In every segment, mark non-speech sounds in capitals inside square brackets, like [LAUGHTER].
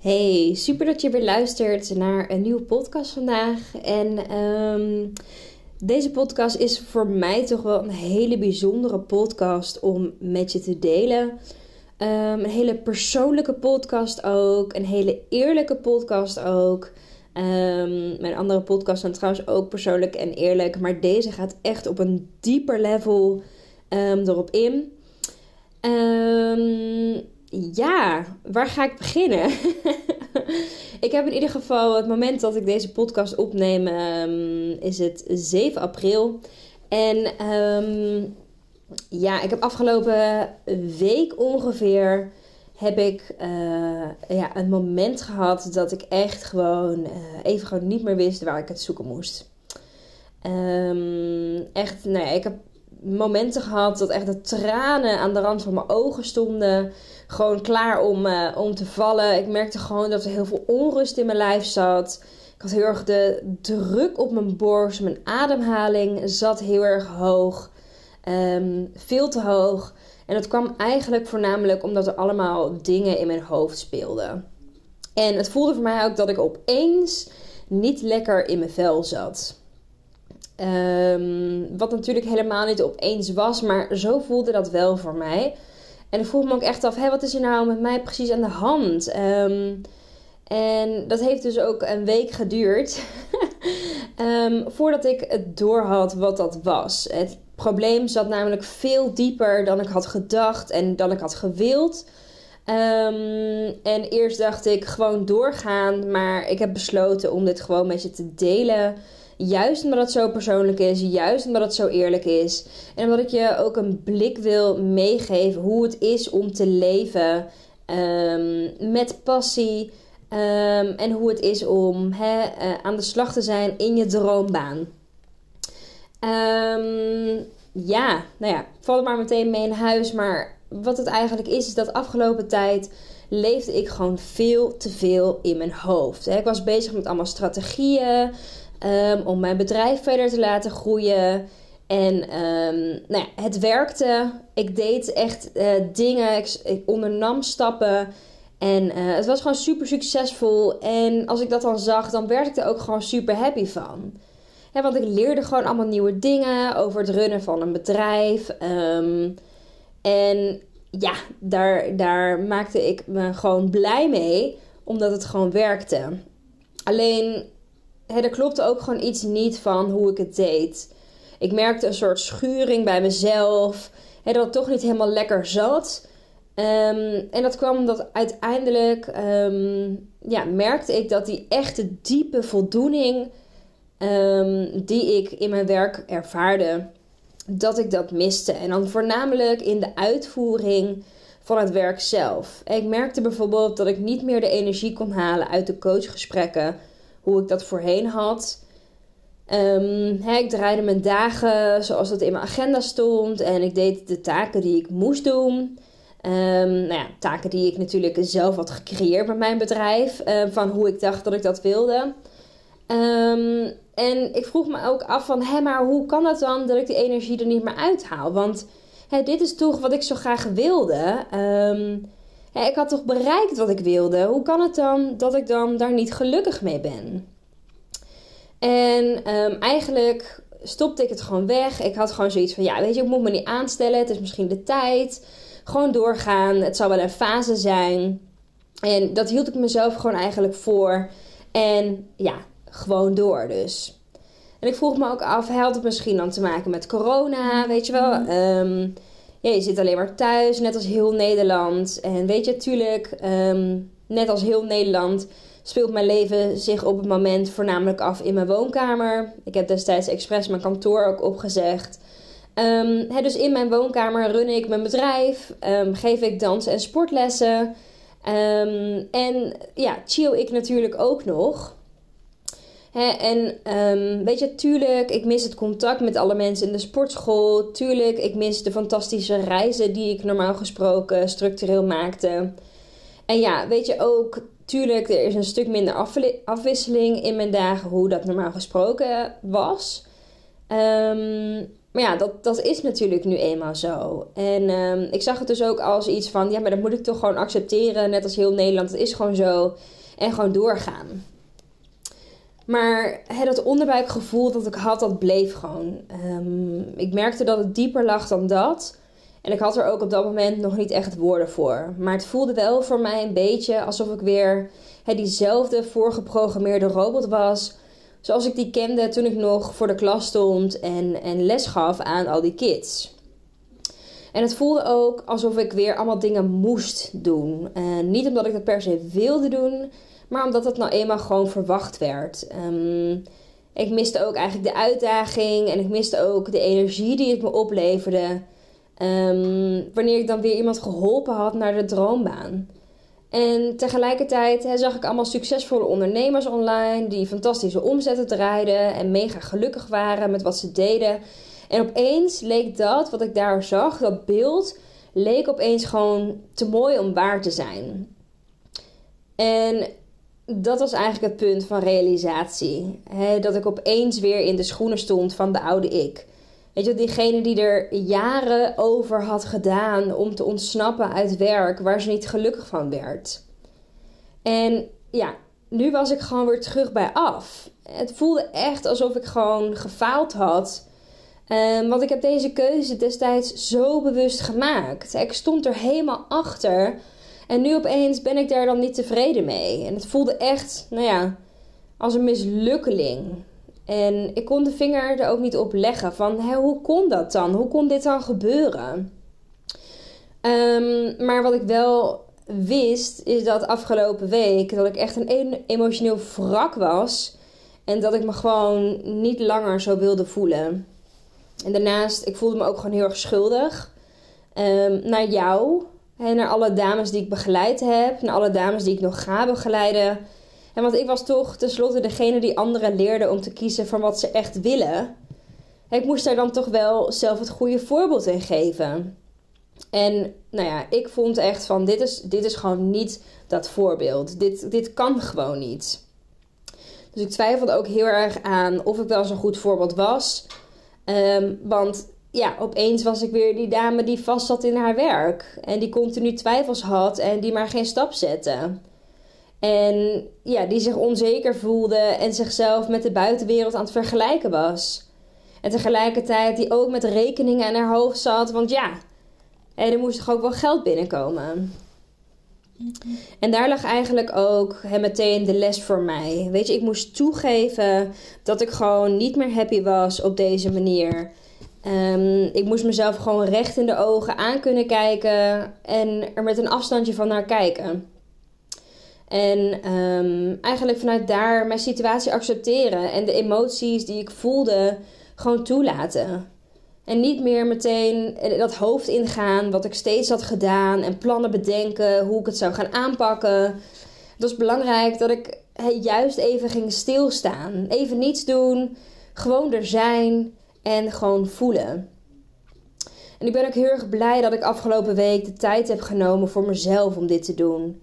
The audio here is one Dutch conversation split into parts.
Hey, super dat je weer luistert naar een nieuwe podcast vandaag. En ehm, deze podcast is voor mij toch wel een hele bijzondere podcast om met je te delen. Ehm, een hele persoonlijke podcast ook. Een hele eerlijke podcast ook. Ehm, mijn andere podcasts zijn trouwens ook persoonlijk en eerlijk. Maar deze gaat echt op een dieper level erop in. Um, ja, waar ga ik beginnen? [LAUGHS] ik heb in ieder geval het moment dat ik deze podcast opneem, um, is het 7 april. En um, ja, ik heb afgelopen week ongeveer heb ik uh, ja, een moment gehad dat ik echt gewoon uh, even gewoon niet meer wist waar ik het zoeken moest. Um, echt, nou ja, ik heb momenten gehad dat echt de tranen aan de rand van mijn ogen stonden gewoon klaar om, uh, om te vallen. Ik merkte gewoon dat er heel veel onrust in mijn lijf zat. Ik had heel erg de druk op mijn borst. Mijn ademhaling zat heel erg hoog. Um, veel te hoog. En dat kwam eigenlijk voornamelijk omdat er allemaal dingen in mijn hoofd speelden. En het voelde voor mij ook dat ik opeens niet lekker in mijn vel zat. Um, wat natuurlijk helemaal niet opeens was, maar zo voelde dat wel voor mij. En ik vroeg me ook echt af, hé, wat is er nou met mij precies aan de hand? Um, en dat heeft dus ook een week geduurd um, [LAUGHS] voordat ik het doorhad wat dat was. Het probleem zat namelijk veel dieper dan ik had gedacht en dan ik had gewild. Um, en eerst dacht ik gewoon doorgaan, maar ik heb besloten om dit gewoon met je te delen. Juist omdat het zo persoonlijk is, juist omdat het zo eerlijk is. En omdat ik je ook een blik wil meegeven hoe het is om te leven um, met passie. Um, en hoe het is om he, uh, aan de slag te zijn in je droombaan. Um, ja, nou ja, val maar meteen mee in huis. Maar wat het eigenlijk is, is dat afgelopen tijd leefde ik gewoon veel te veel in mijn hoofd. Ik was bezig met allemaal strategieën, um, om mijn bedrijf verder te laten groeien. En um, nou ja, het werkte. Ik deed echt uh, dingen. Ik, ondernam stappen. En uh, het was gewoon super succesvol. En als ik dat dan zag, dan werd ik er ook gewoon super happy van. Want ik leerde gewoon allemaal nieuwe dingen over het runnen van een bedrijf. Um, en ja, daar, daar maakte ik me gewoon blij mee, omdat het gewoon werkte. Alleen er klopte ook gewoon iets niet van hoe ik het deed. Ik merkte een soort schuring bij mezelf. Hè, dat het toch niet helemaal lekker zat. Um, en dat kwam omdat uiteindelijk um, ja, merkte ik dat die echte diepe voldoening um, die ik in mijn werk ervaarde, dat ik dat miste. En dan voornamelijk in de uitvoering van het werk zelf. Ik merkte bijvoorbeeld dat ik niet meer de energie kon halen uit de coachgesprekken hoe ik dat voorheen had. Um, ik draaide mijn dagen zoals het in mijn agenda stond en ik deed de taken die ik moest doen. Um, nou ja, taken die ik natuurlijk zelf had gecreëerd met mijn bedrijf, uh, van hoe ik dacht dat ik dat wilde. En ik vroeg me ook af van, hé, maar hoe kan dat dan dat ik die energie er niet meer uithaal? Want dit is toch wat ik zo graag wilde. Ik had toch bereikt wat ik wilde. Hoe kan het dan dat ik dan daar niet gelukkig mee ben? En um, eigenlijk stopte ik het gewoon weg. Ik had gewoon zoiets van, ja, weet je, ik moet me niet aanstellen. Het is misschien de tijd. Gewoon doorgaan. Het zal wel een fase zijn. En dat hield ik mezelf gewoon eigenlijk voor. En ja, gewoon door dus. En ik vroeg me ook af, had het misschien dan te maken met corona, weet je wel? Um, ja, je zit alleen maar thuis, net als heel Nederland. En weet je, natuurlijk, um, net als heel Nederland speelt mijn leven zich op het moment voornamelijk af in mijn woonkamer. Ik heb destijds expres mijn kantoor ook opgezegd. Um, dus in mijn woonkamer run ik mijn bedrijf, um, geef ik dans- en sportlessen. En ja, chill ik natuurlijk ook nog. En weet je, tuurlijk, ik mis het contact met alle mensen in de sportschool. Tuurlijk, ik mis de fantastische reizen die ik normaal gesproken structureel maakte. En ja, weet je ook, tuurlijk, er is een stuk minder afwisseling in mijn dagen hoe dat normaal gesproken was. Um, maar ja, dat, dat is natuurlijk nu eenmaal zo. En um, ik zag het dus ook als iets van: ja, maar dat moet ik toch gewoon accepteren. Net als heel Nederland. Het is gewoon zo. En gewoon doorgaan. Maar hè, dat onderbuikgevoel dat ik had, dat bleef gewoon. Um, ik merkte dat het dieper lag dan dat. En ik had er ook op dat moment nog niet echt woorden voor. Maar het voelde wel voor mij een beetje alsof ik weer hè, diezelfde voorgeprogrammeerde robot was zoals ik die kende toen ik nog voor de klas stond en, en les gaf aan al die kids. En het voelde ook alsof ik weer allemaal dingen moest doen. En niet omdat ik dat per se wilde doen, maar omdat het nou eenmaal gewoon verwacht werd. Um, ik miste ook eigenlijk de uitdaging en ik miste ook de energie die het me opleverde. Um, wanneer ik dan weer iemand geholpen had naar de droombaan. En tegelijkertijd zag ik allemaal succesvolle ondernemers online die fantastische omzetten draaiden en mega gelukkig waren met wat ze deden. En opeens leek dat, wat ik daar zag, dat beeld, leek opeens gewoon te mooi om waar te zijn. En dat was eigenlijk het punt van realisatie. Dat ik opeens weer in de schoenen stond van de oude ik. Weet je, diegene die er jaren over had gedaan om te ontsnappen uit werk waar ze niet gelukkig van werd. En ja, nu was ik gewoon weer terug bij af. Het voelde echt alsof ik gewoon gefaald had. Um, want ik heb deze keuze destijds zo bewust gemaakt. Ik stond er helemaal achter. En nu opeens ben ik daar dan niet tevreden mee. En het voelde echt, nou ja, als een mislukkeling. En ik kon de vinger er ook niet op leggen van hé, hoe kon dat dan? Hoe kon dit dan gebeuren? Um, maar wat ik wel wist, is dat afgelopen week dat ik echt een emotioneel wrak was. En dat ik me gewoon niet langer zo wilde voelen. En daarnaast, ik voelde me ook gewoon heel erg schuldig. Um, naar jou en naar alle dames die ik begeleid heb. Naar alle dames die ik nog ga begeleiden. En want ik was toch tenslotte degene die anderen leerde om te kiezen van wat ze echt willen. Ik moest daar dan toch wel zelf het goede voorbeeld in geven. En nou ja, ik vond echt van dit is, dit is gewoon niet dat voorbeeld. Dit, dit kan gewoon niet. Dus ik twijfelde ook heel erg aan of ik wel zo'n goed voorbeeld was. Um, want ja, opeens was ik weer die dame die vast zat in haar werk. En die continu twijfels had en die maar geen stap zette. En ja, die zich onzeker voelde en zichzelf met de buitenwereld aan het vergelijken was. En tegelijkertijd die ook met rekeningen aan haar hoofd zat, want ja, er moest toch ook wel geld binnenkomen. En daar lag eigenlijk ook meteen de les voor mij. Weet je, ik moest toegeven dat ik gewoon niet meer happy was op deze manier. Um, ik moest mezelf gewoon recht in de ogen aan kunnen kijken en er met een afstandje van naar kijken. En um, eigenlijk vanuit daar mijn situatie accepteren en de emoties die ik voelde gewoon toelaten. En niet meer meteen dat hoofd ingaan wat ik steeds had gedaan en plannen bedenken hoe ik het zou gaan aanpakken. Het was belangrijk dat ik juist even ging stilstaan. Even niets doen, gewoon er zijn en gewoon voelen. En ik ben ook heel erg blij dat ik afgelopen week de tijd heb genomen voor mezelf om dit te doen.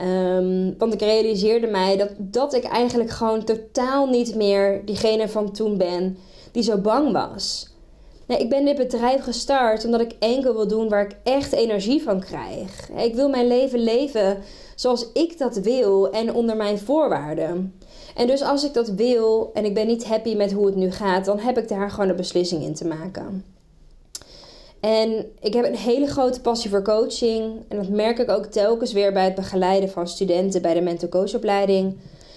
Um, want ik realiseerde mij dat, dat ik eigenlijk gewoon totaal niet meer diegene van toen ben die zo bang was. Ik ben dit bedrijf gestart omdat ik enkel wil doen waar ik echt energie van krijg. Ik wil mijn leven leven zoals ik dat wil en onder mijn voorwaarden. En dus als ik dat wil en ik ben niet happy met hoe het nu gaat, dan heb ik daar gewoon een beslissing in te maken. En ik heb een hele grote passie voor coaching. En dat merk ik ook telkens weer bij het begeleiden van studenten bij de mental coachopleiding.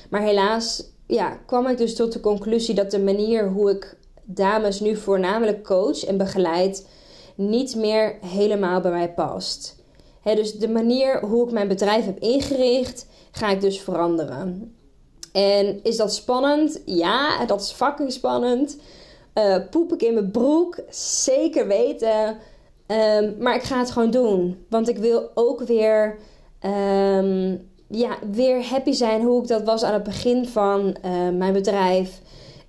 Maar helaas ja, kwam ik dus tot de conclusie dat de manier hoe ik dames nu voornamelijk coach en begeleid niet meer helemaal bij mij past. dus de manier hoe ik mijn bedrijf heb ingericht, ga ik dus veranderen. En is dat spannend? Ja, dat is fucking spannend. Uh, poep ik in mijn broek? Zeker weten. Ehm, maar ik ga het gewoon doen. Want ik wil ook weer, ehm, ja, weer happy zijn hoe ik dat was aan het begin van uh, mijn bedrijf.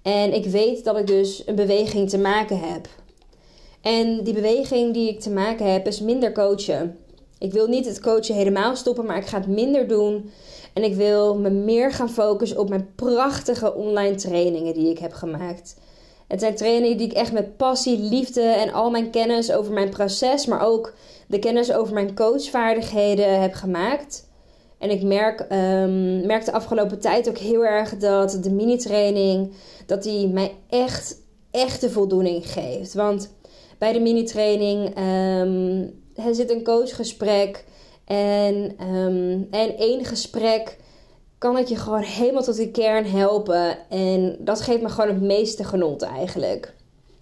En ik weet dat ik dus een beweging te maken heb. En die beweging die ik te maken heb is minder coachen. Ik wil niet het coachen helemaal stoppen, maar ik ga het minder doen. En ik wil me meer gaan focussen op mijn prachtige online trainingen die ik heb gemaakt. Het zijn trainingen die ik echt met passie, liefde en al mijn kennis over mijn proces, maar ook de kennis over mijn coachvaardigheden heb gemaakt. En ik merk, um, merk de afgelopen tijd ook heel erg dat de mini-training, dat die mij echt, echt de voldoening geeft. Want bij de mini-training er zit een coachgesprek en, um, en één gesprek kan het je gewoon helemaal tot de kern helpen. En dat geeft me gewoon het meeste genot eigenlijk.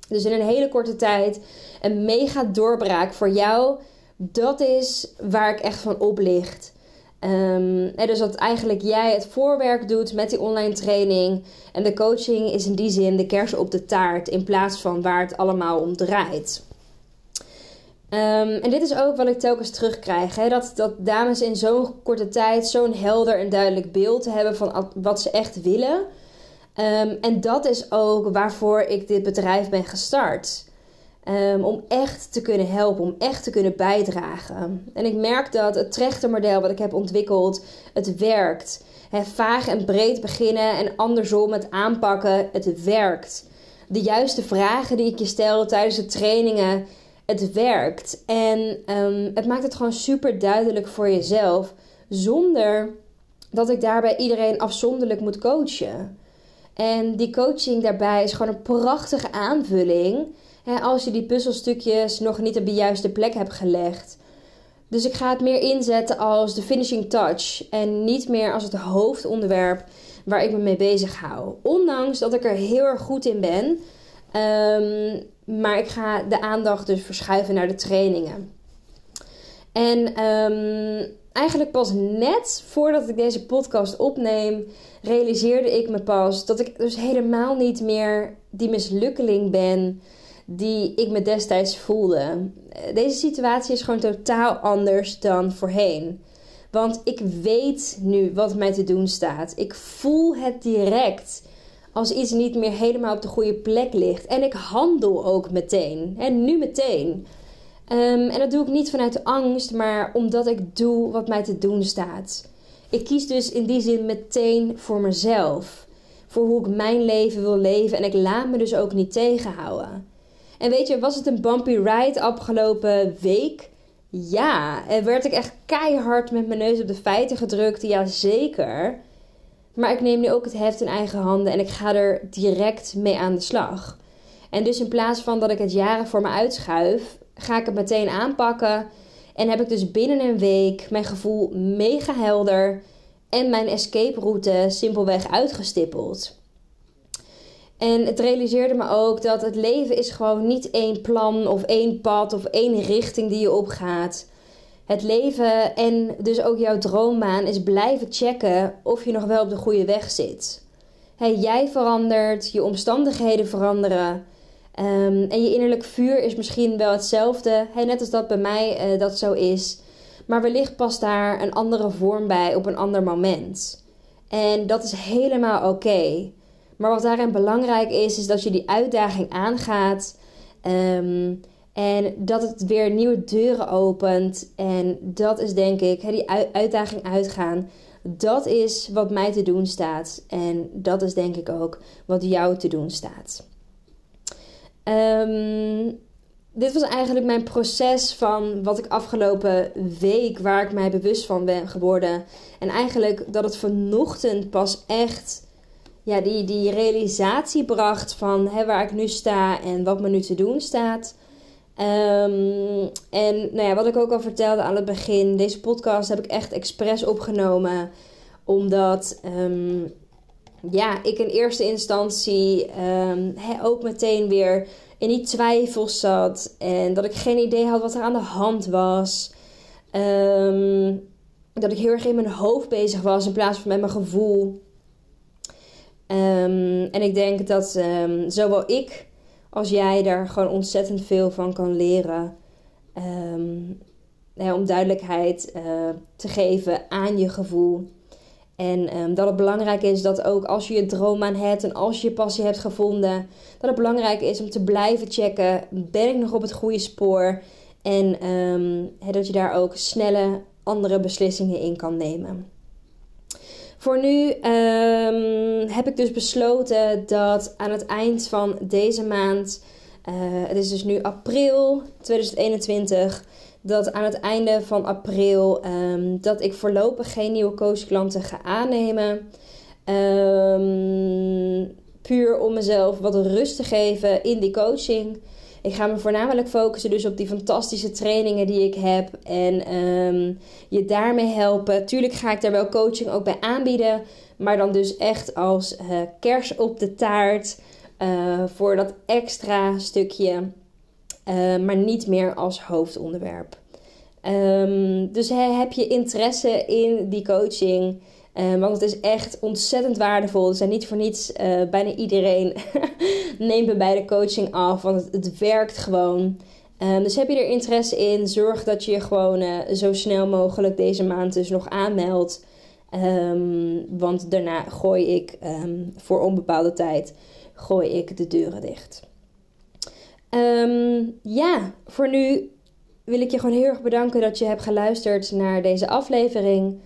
Dus in een hele korte tijd een mega doorbraak voor jou. Dat is waar ik echt van oplicht. Um, en dus dat eigenlijk jij het voorwerk doet met die online training. En de coaching is in die zin de kers op de taart in plaats van waar het allemaal om draait. Um, en dit is ook wat ik telkens terugkrijg. Hè? Dat, dat dames in zo'n korte tijd zo'n helder en duidelijk beeld hebben van wat ze echt willen. Um, en dat is ook waarvoor ik dit bedrijf ben gestart. Um, om echt te kunnen helpen, om echt te kunnen bijdragen. En ik merk dat het trechtermodel wat ik heb ontwikkeld, het werkt. He, vaag en breed beginnen en andersom het aanpakken, het werkt. De juiste vragen die ik je stel tijdens de trainingen, het werkt. En um, het maakt het gewoon super duidelijk voor jezelf, zonder dat ik daarbij iedereen afzonderlijk moet coachen. En die coaching daarbij is gewoon een prachtige aanvulling hè, als je die puzzelstukjes nog niet op de juiste plek hebt gelegd. Dus ik ga het meer inzetten als de finishing touch en niet meer als het hoofdonderwerp waar ik me mee bezig hou. Ondanks dat ik er heel erg goed in ben. Um, maar ik ga de aandacht dus verschuiven naar de trainingen. En um, eigenlijk pas net voordat ik deze podcast opneem, realiseerde ik me pas dat ik dus helemaal niet meer die mislukkeling ben die ik me destijds voelde. Deze situatie is gewoon totaal anders dan voorheen. Want ik weet nu wat mij te doen staat. Ik voel het direct als iets niet meer helemaal op de goede plek ligt. En ik handel ook meteen. En nu meteen. Um, en dat doe ik niet vanuit angst, maar omdat ik doe wat mij te doen staat. Ik kies dus in die zin meteen voor mezelf. Voor hoe ik mijn leven wil leven. En ik laat me dus ook niet tegenhouden. En weet je, was het een bumpy ride afgelopen week? Ja, en werd ik echt keihard met mijn neus op de feiten gedrukt? Ja, zeker. Maar ik neem nu ook het heft in eigen handen en ik ga er direct mee aan de slag. En dus in plaats van dat ik het jaren voor me uitschuif, ga ik het meteen aanpakken. En heb ik dus binnen een week mijn gevoel mega helder en mijn escape route simpelweg uitgestippeld. En het realiseerde me ook dat het leven is gewoon niet één plan of één pad of één richting die je opgaat. Het leven en dus ook jouw droombaan is blijven checken of je nog wel op de goede weg zit. Hey, jij verandert, je omstandigheden veranderen. Um, en je innerlijk vuur is misschien wel hetzelfde. Hey, net als dat bij mij uh, dat zo is. Maar wellicht past daar een andere vorm bij op een ander moment. En dat is helemaal oké. Maar wat daarin belangrijk is, is dat je die uitdaging aangaat. Um, en dat het weer nieuwe deuren opent. En dat is denk ik, die uitdaging uitgaan. Dat is wat mij te doen staat. En dat is denk ik ook wat jou te doen staat. Um, dit was eigenlijk mijn proces van wat ik afgelopen week, waar ik mij bewust van ben geworden. En eigenlijk dat het vanochtend pas echt ja, die, die realisatie bracht van hè, waar ik nu sta en wat me nu te doen staat. Um, en nou ja, wat ik ook al vertelde aan het begin, deze podcast heb ik echt expres opgenomen. Omdat um, ja, ik in eerste instantie um, ook meteen weer in die twijfels zat. En dat ik geen idee had wat er aan de hand was. dat ik heel erg in mijn hoofd bezig was in plaats van met mijn gevoel. en ik denk dat zowel ik als jij daar gewoon ontzettend veel van kan leren. Um, om duidelijkheid uh, te geven aan je gevoel. En um, dat het belangrijk is dat ook als je je droom aan hebt en als je je passie hebt gevonden, dat het belangrijk is om te blijven checken: ben ik nog op het goede spoor? En um, dat je daar ook snelle andere beslissingen in kan nemen. Voor nu um, heb ik dus besloten dat aan het eind van deze maand, uh, het is dus nu april 2021, dat aan het einde van april um, dat ik voorlopig geen nieuwe coachklanten ga aannemen. Um, puur om mezelf wat rust te geven in die coaching. Ik ga me voornamelijk focussen dus op die fantastische trainingen die ik heb. En um, je daarmee helpen. Tuurlijk ga ik daar wel coaching ook bij aanbieden. Maar dan dus echt als uh, kers op de taart. Uh, voor dat extra stukje. Uh, maar niet meer als hoofdonderwerp. Um, dus he, heb je interesse in die coaching? Um, want het is echt ontzettend waardevol. Er zijn niet voor niets uh, bijna iedereen [LAUGHS] neemt bij de coaching af. Want het, werkt gewoon. Um, dus heb je er interesse in, zorg dat je je gewoon uh, zo snel mogelijk deze maand dus nog aanmeldt. Um, want daarna gooi ik um, voor onbepaalde tijd gooi ik de deuren dicht. ja, voor nu wil ik je gewoon heel erg bedanken dat je hebt geluisterd naar deze aflevering.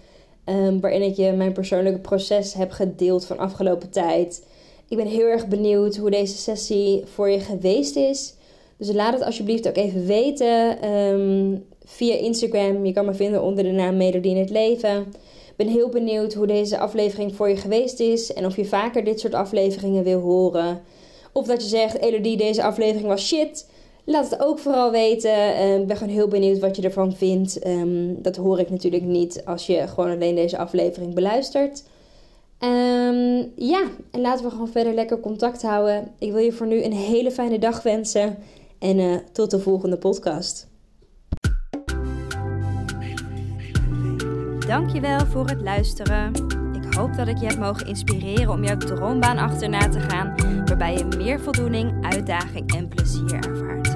Um, waarin ik je mijn persoonlijke proces heb gedeeld van afgelopen tijd. Ik ben heel erg benieuwd hoe deze sessie voor je geweest is. Dus laat het alsjeblieft ook even weten um, via Instagram. Je kan me vinden onder de naam Melodie in het Leven. Ik ben heel benieuwd hoe deze aflevering voor je geweest is. En of je vaker dit soort afleveringen wil horen. Of dat je zegt, Elodie, deze aflevering was shit. Laat het ook vooral weten. Ehm, ik ben gewoon heel benieuwd wat je ervan vindt. Ehm, dat hoor ik natuurlijk niet als je gewoon alleen deze aflevering beluistert. Ehm, ja, en laten we gewoon verder lekker contact houden. Ik wil je voor nu een hele fijne dag wensen. En uh, tot de volgende podcast. Dankjewel voor het luisteren. Ik hoop dat ik je heb mogen inspireren om jouw droombaan achterna te gaan, waarbij je meer voldoening, uitdaging en plezier ervaart.